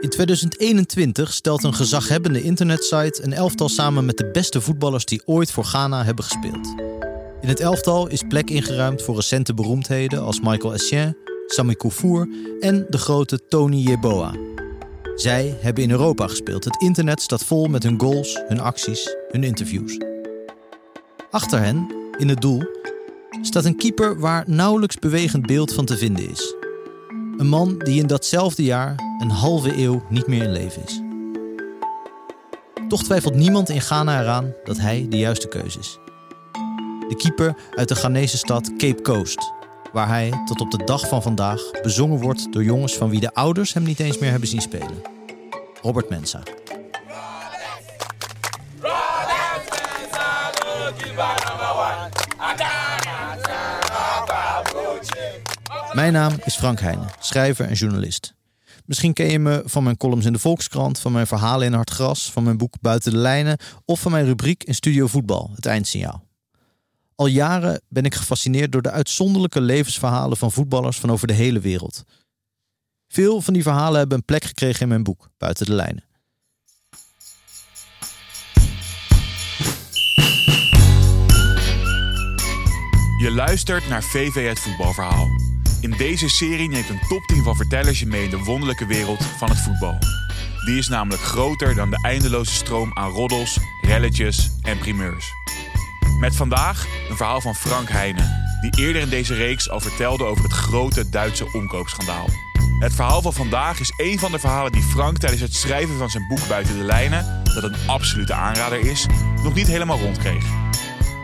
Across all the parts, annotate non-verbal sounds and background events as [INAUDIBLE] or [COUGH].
In 2021 stelt een gezaghebbende internetsite een elftal samen met de beste voetballers die ooit voor Ghana hebben gespeeld. In het elftal is plek ingeruimd voor recente beroemdheden als Michael Essien, Sami Koufour en de grote Tony Yeboah. Zij hebben in Europa gespeeld. Het internet staat vol met hun goals, hun acties, hun interviews. Achter hen, in het doel, staat een keeper waar nauwelijks bewegend beeld van te vinden is. Een man die in datzelfde jaar een halve eeuw niet meer in leven is. Toch twijfelt niemand in Ghana eraan dat hij de juiste keuze is. De keeper uit de Ghanese stad Cape Coast, waar hij tot op de dag van vandaag bezongen wordt door jongens van wie de ouders hem niet eens meer hebben zien spelen. Robert Mensa. Mijn naam is Frank Heijnen, schrijver en journalist. Misschien ken je me van mijn columns in de Volkskrant, van mijn verhalen in Hard Gras, van mijn boek Buiten de Lijnen of van mijn rubriek in Studio Voetbal, het eindsignaal. Al jaren ben ik gefascineerd door de uitzonderlijke levensverhalen van voetballers van over de hele wereld. Veel van die verhalen hebben een plek gekregen in mijn boek, Buiten de Lijnen. Je luistert naar VV het voetbalverhaal. In deze serie neemt een top 10 van vertellers je mee in de wonderlijke wereld van het voetbal. Die is namelijk groter dan de eindeloze stroom aan roddels, relletjes en primeurs. Met vandaag een verhaal van Frank Heijnen, die eerder in deze reeks al vertelde over het grote Duitse omkoopschandaal. Het verhaal van vandaag is een van de verhalen die Frank tijdens het schrijven van zijn boek Buiten de Lijnen, dat een absolute aanrader is, nog niet helemaal rondkreeg.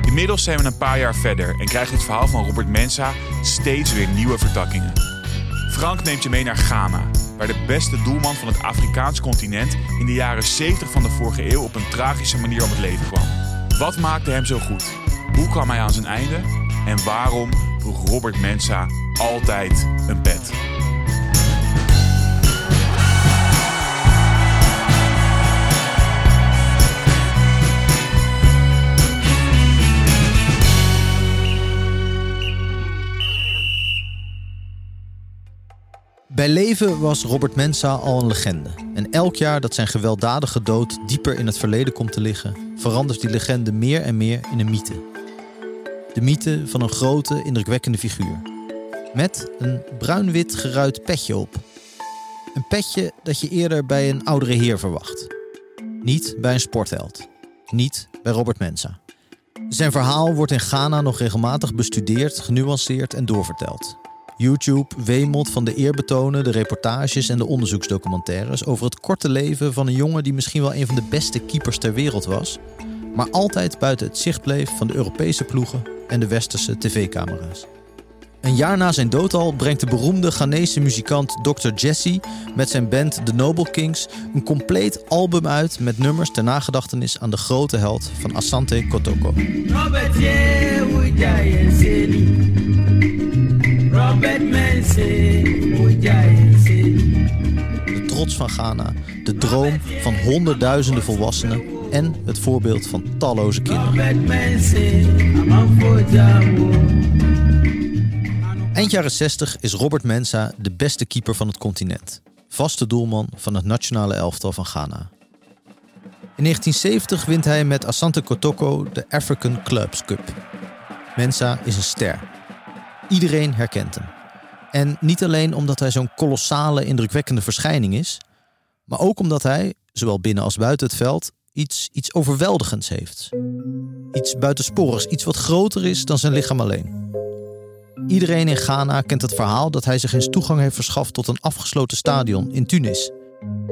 Inmiddels zijn we een paar jaar verder en krijgt het verhaal van Robert Mensa steeds weer nieuwe vertakkingen. Frank neemt je mee naar Ghana, waar de beste doelman van het Afrikaans continent in de jaren 70 van de vorige eeuw op een tragische manier om het leven kwam. Wat maakte hem zo goed? Hoe kwam hij aan zijn einde? En waarom droeg Robert Mensa altijd een pet? Bij leven was Robert Mensa al een legende. En elk jaar dat zijn gewelddadige dood dieper in het verleden komt te liggen, verandert die legende meer en meer in een mythe. De mythe van een grote, indrukwekkende figuur. Met een bruin-wit geruit petje op. Een petje dat je eerder bij een oudere heer verwacht. Niet bij een sportheld. Niet bij Robert Mensa. Zijn verhaal wordt in Ghana nog regelmatig bestudeerd, genuanceerd en doorverteld. YouTube wemelt van de eerbetonen, de reportages en de onderzoeksdocumentaires over het korte leven van een jongen die misschien wel een van de beste keepers ter wereld was, maar altijd buiten het zicht bleef van de Europese ploegen en de westerse tv-camera's. Een jaar na zijn dood al brengt de beroemde Ghanese muzikant Dr. Jesse met zijn band The Noble Kings een compleet album uit met nummers ter nagedachtenis aan de grote held van Asante Kotoko. De trots van Ghana, de droom van honderdduizenden volwassenen en het voorbeeld van talloze kinderen. Eind jaren 60 is Robert Mensa de beste keeper van het continent. Vaste doelman van het nationale elftal van Ghana. In 1970 wint hij met Asante Kotoko de African Clubs Cup. Mensa is een ster. Iedereen herkent hem. En niet alleen omdat hij zo'n kolossale, indrukwekkende verschijning is, maar ook omdat hij, zowel binnen als buiten het veld, iets, iets overweldigends heeft. Iets buitensporigs, iets wat groter is dan zijn lichaam alleen. Iedereen in Ghana kent het verhaal dat hij zich eens toegang heeft verschaft tot een afgesloten stadion in Tunis,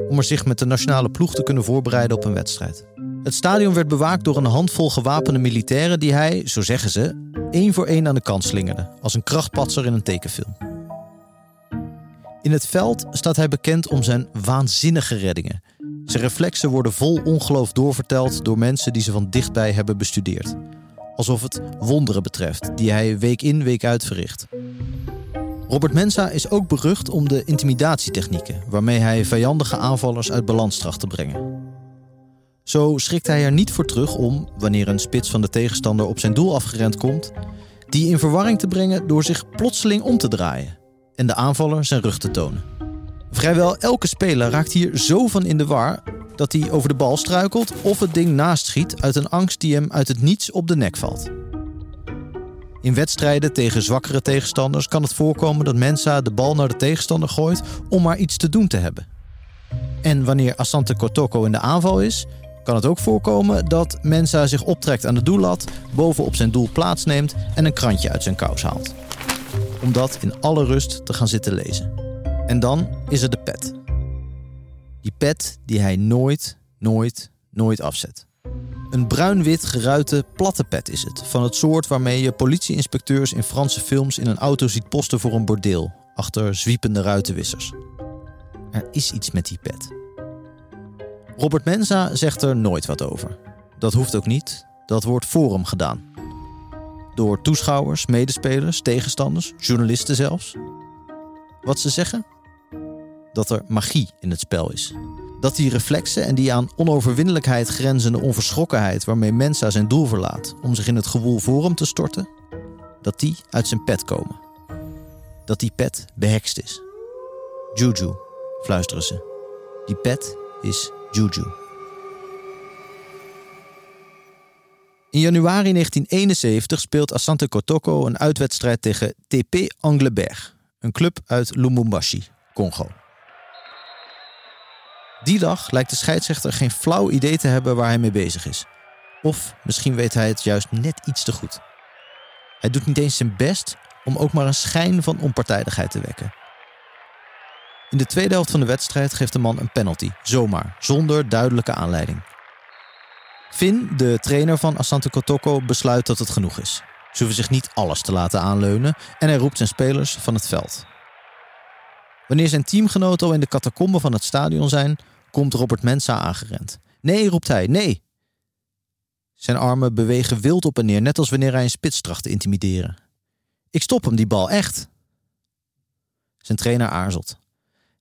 om er zich met de nationale ploeg te kunnen voorbereiden op een wedstrijd. Het stadion werd bewaakt door een handvol gewapende militairen die hij, zo zeggen ze, één voor één aan de kant slingerde, als een krachtpatser in een tekenfilm. In het veld staat hij bekend om zijn waanzinnige reddingen. Zijn reflexen worden vol ongeloof doorverteld door mensen die ze van dichtbij hebben bestudeerd. Alsof het wonderen betreft, die hij week in, week uit verricht. Robert Mensa is ook berucht om de intimidatietechnieken waarmee hij vijandige aanvallers uit balans tracht te brengen. Zo schrikt hij er niet voor terug om, wanneer een spits van de tegenstander op zijn doel afgerend komt, die in verwarring te brengen door zich plotseling om te draaien. en de aanvaller zijn rug te tonen. Vrijwel elke speler raakt hier zo van in de war dat hij over de bal struikelt of het ding naast schiet uit een angst die hem uit het niets op de nek valt. In wedstrijden tegen zwakkere tegenstanders kan het voorkomen dat Mensa de bal naar de tegenstander gooit om maar iets te doen te hebben. En wanneer Asante Kotoko in de aanval is, kan het ook voorkomen dat Mensa zich optrekt aan de doellat, bovenop zijn doel plaatsneemt en een krantje uit zijn kous haalt. Om dat in alle rust te gaan zitten lezen. En dan is er de pet. Die pet die hij nooit, nooit, nooit afzet. Een bruin-wit geruite platte pet is het. Van het soort waarmee je politieinspecteurs in Franse films in een auto ziet posten voor een bordeel. Achter zwiepende ruitenwissers. Er is iets met die pet. Robert Mensa zegt er nooit wat over. Dat hoeft ook niet. Dat wordt voor hem gedaan. Door toeschouwers, medespelers, tegenstanders, journalisten zelfs. Wat ze zeggen? Dat er magie in het spel is. Dat die reflexen en die aan onoverwinnelijkheid grenzende onverschrokkenheid waarmee Mensa zijn doel verlaat om zich in het gewoel voor hem te storten, dat die uit zijn pet komen. Dat die pet behekst is. Juju, fluisteren ze. Die pet is Juju. In januari 1971 speelt Asante Kotoko een uitwedstrijd tegen TP Angleberg, een club uit Lubumbashi, Congo. Die dag lijkt de scheidsrechter geen flauw idee te hebben waar hij mee bezig is. Of misschien weet hij het juist net iets te goed. Hij doet niet eens zijn best om ook maar een schijn van onpartijdigheid te wekken. In de tweede helft van de wedstrijd geeft de man een penalty, zomaar, zonder duidelijke aanleiding. Finn, de trainer van Asante Kotoko, besluit dat het genoeg is. Ze hoeven zich niet alles te laten aanleunen en hij roept zijn spelers van het veld. Wanneer zijn teamgenoten al in de catacomben van het stadion zijn, komt Robert Mensa aangerend. Nee, roept hij, nee. Zijn armen bewegen wild op en neer, net als wanneer hij een spits tracht te intimideren. Ik stop hem die bal echt. Zijn trainer aarzelt.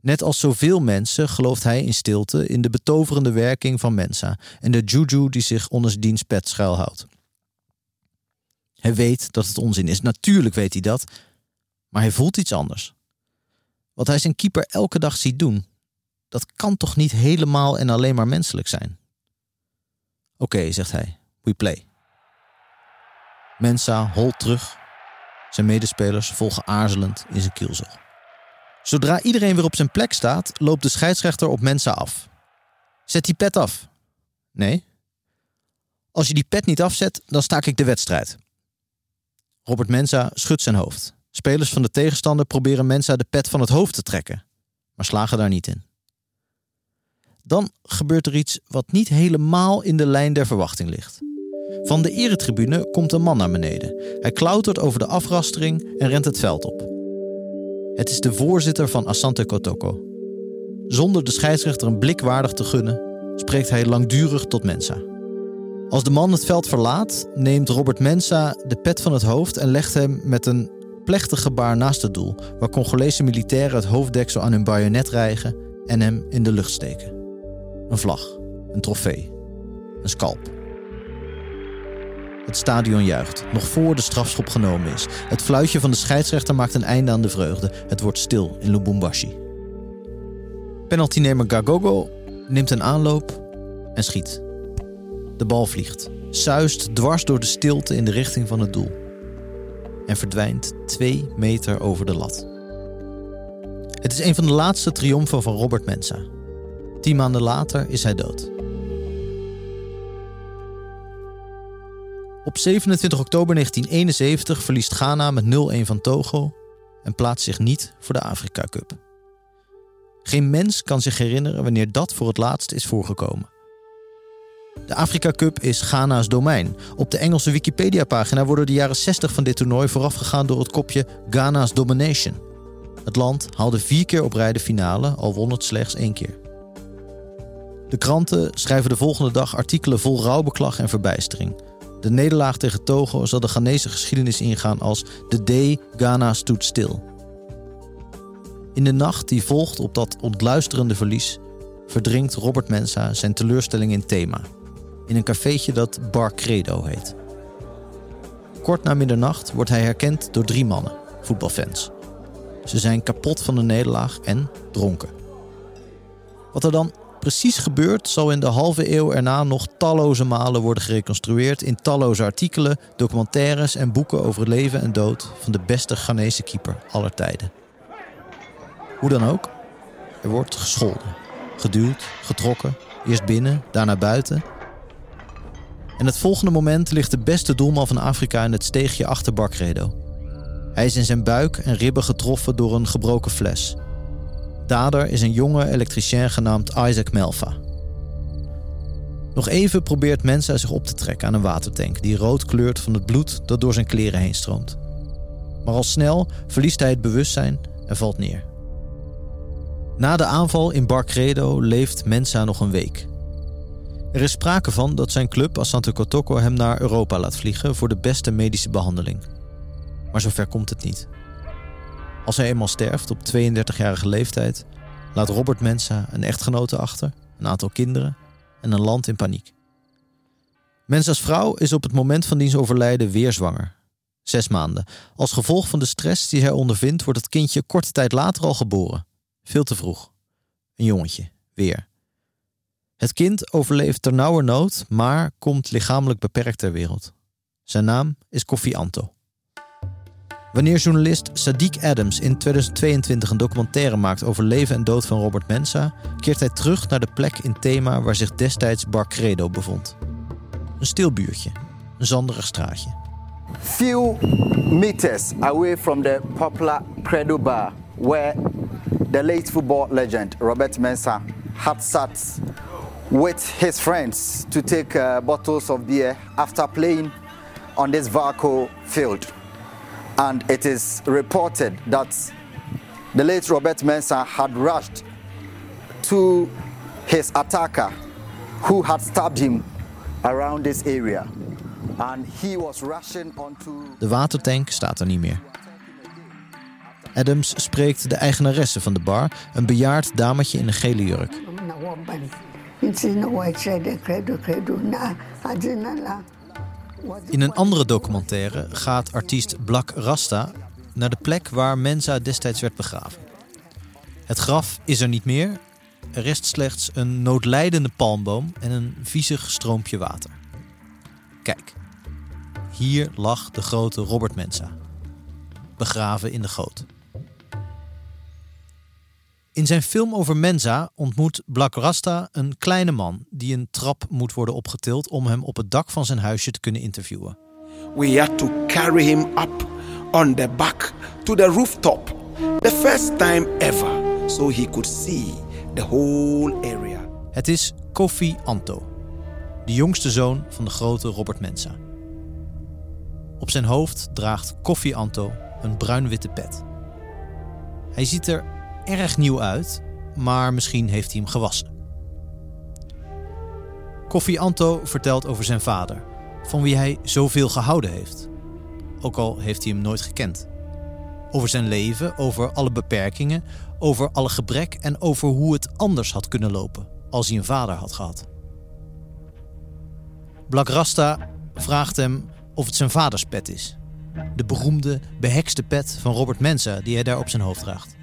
Net als zoveel mensen gelooft hij in stilte in de betoverende werking van Mensa en de juju die zich onder diens pet schuilhoudt. Hij weet dat het onzin is, natuurlijk weet hij dat, maar hij voelt iets anders. Wat hij zijn keeper elke dag ziet doen, dat kan toch niet helemaal en alleen maar menselijk zijn? Oké, zegt hij, we play. Mensa holt terug. Zijn medespelers volgen aarzelend in zijn kielzog. Zodra iedereen weer op zijn plek staat, loopt de scheidsrechter op Mensa af. Zet die pet af. Nee. Als je die pet niet afzet, dan staak ik de wedstrijd. Robert Mensa schudt zijn hoofd. Spelers van de tegenstander proberen Mensa de pet van het hoofd te trekken, maar slagen daar niet in. Dan gebeurt er iets wat niet helemaal in de lijn der verwachting ligt. Van de eretribune komt een man naar beneden. Hij klautert over de afrastering en rent het veld op. Het is de voorzitter van Asante Kotoko. Zonder de scheidsrechter een blik waardig te gunnen, spreekt hij langdurig tot Mensa. Als de man het veld verlaat, neemt Robert Mensa de pet van het hoofd en legt hem met een plechtig gebaar naast het doel, waar Congolese militairen het hoofddeksel aan hun bajonet rijgen en hem in de lucht steken. Een vlag, een trofee, een scalp. Het stadion juicht, nog voor de strafschop genomen is. Het fluitje van de scheidsrechter maakt een einde aan de vreugde. Het wordt stil in Lubumbashi. Penaltynemer Gagogo neemt een aanloop en schiet. De bal vliegt, zuist dwars door de stilte in de richting van het doel. En verdwijnt twee meter over de lat. Het is een van de laatste triomfen van Robert Mensa. Tien maanden later is hij dood. Op 27 oktober 1971 verliest Ghana met 0-1 van Togo en plaatst zich niet voor de Afrika Cup. Geen mens kan zich herinneren wanneer dat voor het laatst is voorgekomen. De Afrika Cup is Ghana's domein. Op de Engelse Wikipedia-pagina worden de jaren 60 van dit toernooi voorafgegaan door het kopje Ghana's Domination. Het land haalde vier keer op rij de finale, al won het slechts één keer. De kranten schrijven de volgende dag artikelen vol rouwbeklag en verbijstering. De nederlaag tegen Togo zal de Ghanese geschiedenis ingaan als The Day Ghana Stood Still. In de nacht die volgt op dat ontluisterende verlies verdringt Robert Mensa zijn teleurstelling in thema. In een cafeetje dat Bar Credo heet. Kort na middernacht wordt hij herkend door drie mannen, voetbalfans. Ze zijn kapot van de nederlaag en dronken. Wat er dan precies gebeurt, zal in de halve eeuw erna nog talloze malen worden gereconstrueerd in talloze artikelen, documentaires en boeken over het leven en dood van de beste Ghanese keeper aller tijden. Hoe dan ook, er wordt gescholden, geduwd, getrokken, eerst binnen, daarna buiten. En het volgende moment ligt de beste doelman van Afrika in het steegje achter Barcredo. Hij is in zijn buik en ribben getroffen door een gebroken fles. Dader is een jonge elektricien genaamd Isaac Melfa. Nog even probeert Mensa zich op te trekken aan een watertank die rood kleurt van het bloed dat door zijn kleren heen stroomt. Maar al snel verliest hij het bewustzijn en valt neer. Na de aanval in Barcredo leeft Mensa nog een week. Er is sprake van dat zijn club Asante Kotoko hem naar Europa laat vliegen voor de beste medische behandeling. Maar zover komt het niet. Als hij eenmaal sterft op 32-jarige leeftijd, laat Robert Mensa een echtgenote achter, een aantal kinderen en een land in paniek. Mensa's vrouw is op het moment van diens overlijden weer zwanger. Zes maanden. Als gevolg van de stress die hij ondervindt, wordt het kindje korte tijd later al geboren. Veel te vroeg. Een jongetje, weer. Het kind overleeft ternauwernood, maar komt lichamelijk beperkt ter wereld. Zijn naam is Kofi Anto. Wanneer journalist Sadiq Adams in 2022 een documentaire maakt over leven en dood van Robert Mensa, keert hij terug naar de plek in thema waar zich destijds Bar Credo bevond. Een stil buurtje, een zanderig straatje. Few meters away from the popular Credo Bar, where the late football legend Robert Mensah had sat with his friends to take uh, bottles of beer after playing on this Varco field. And it is reported that the late Robert Mensah had rushed to his attacker who had stabbed him around this area. And he was rushing onto De watertank staat er niet meer. Adams spreekt de eigenaresse van de bar, een bejaard dametje in een gele jurk. In een andere documentaire gaat artiest Black Rasta naar de plek waar Mensa destijds werd begraven. Het graf is er niet meer. Er rest slechts een noodlijdende palmboom en een viezig stroompje water. Kijk, hier lag de grote Robert Mensa, begraven in de goot. In zijn film over Mensa ontmoet Black Rasta een kleine man die een trap moet worden opgetild om hem op het dak van zijn huisje te kunnen interviewen. We had to carry him up on the back to the rooftop. The first time ever, so he could see the whole area. Het is Kofi Anto, de jongste zoon van de grote Robert Mensa. Op zijn hoofd draagt Kofi Anto een bruin-witte pet. Hij ziet er erg nieuw uit, maar misschien heeft hij hem gewassen. Kofi Anto vertelt over zijn vader, van wie hij zoveel gehouden heeft. Ook al heeft hij hem nooit gekend. Over zijn leven, over alle beperkingen, over alle gebrek en over hoe het anders had kunnen lopen als hij een vader had gehad. Black Rasta vraagt hem of het zijn vaders pet is. De beroemde, behekste pet van Robert Mensa die hij daar op zijn hoofd draagt.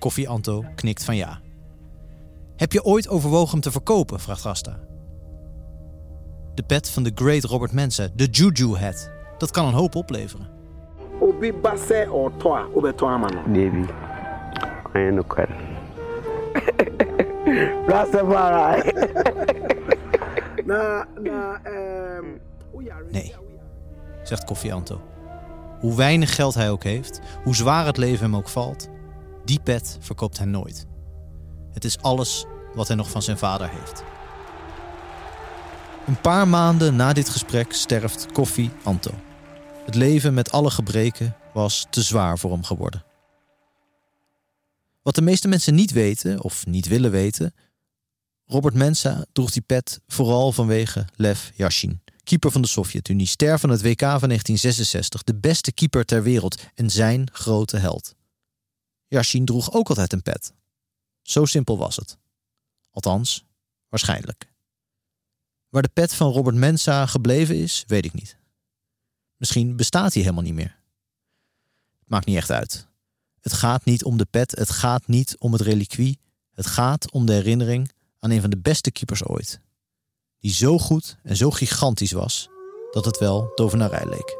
Koffie Anto knikt van ja. Heb je ooit overwogen hem te verkopen? vraagt Rasta. De pet van de great Robert Mensa, de Juju Hat. Dat kan een hoop opleveren. Obi base or toa, obe toa mano. Deebi, anyị nụkwara. [LAUGHS] Rastafari. na, na, um, Nee, zegt Koffie Anto. Hoe weinig geld hij ook heeft, hoe zwaar het leven hem ook valt, die pet verkoopt hij nooit. Het is alles wat hij nog van zijn vader heeft. Een paar maanden na dit gesprek sterft Koffie Anto. Het leven met alle gebreken was te zwaar voor hem geworden. Wat de meeste mensen niet weten of niet willen weten, Robert Mensa droeg die pet vooral vanwege Lev Yashin, keeper van de Sovjet-Unie, ster van het WK van 1966, de beste keeper ter wereld en zijn grote held. Yashin droeg ook altijd een pet. Zo simpel was het. Althans, waarschijnlijk. Waar de pet van Robert Mensa gebleven is, weet ik niet. Misschien bestaat hij helemaal niet meer. Het maakt niet echt uit. Het gaat niet om de pet, het gaat niet om het reliquie. Het gaat om de herinnering aan een van de beste keepers ooit. Die zo goed en zo gigantisch was dat het wel tovenarij leek.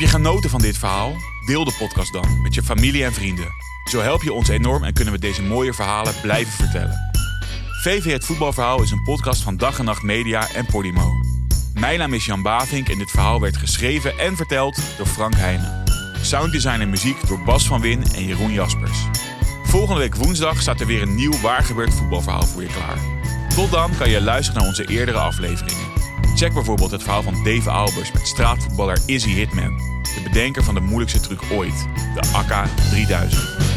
Heb je genoten van dit verhaal? Deel de podcast dan met je familie en vrienden. Zo help je ons enorm en kunnen we deze mooie verhalen blijven vertellen. VV Het Voetbalverhaal is een podcast van Dag en Nacht Media en Podimo. Mijn naam is Jan Bavink en dit verhaal werd geschreven en verteld door Frank Heijnen. Sounddesign en muziek door Bas van Win en Jeroen Jaspers. Volgende week woensdag staat er weer een nieuw waargebeurd voetbalverhaal voor je klaar. Tot dan kan je luisteren naar onze eerdere afleveringen. Check bijvoorbeeld het verhaal van Dave Albers met straatvoetballer Izzy Hitman. De bedenker van de moeilijkste truc ooit, de AK 3000.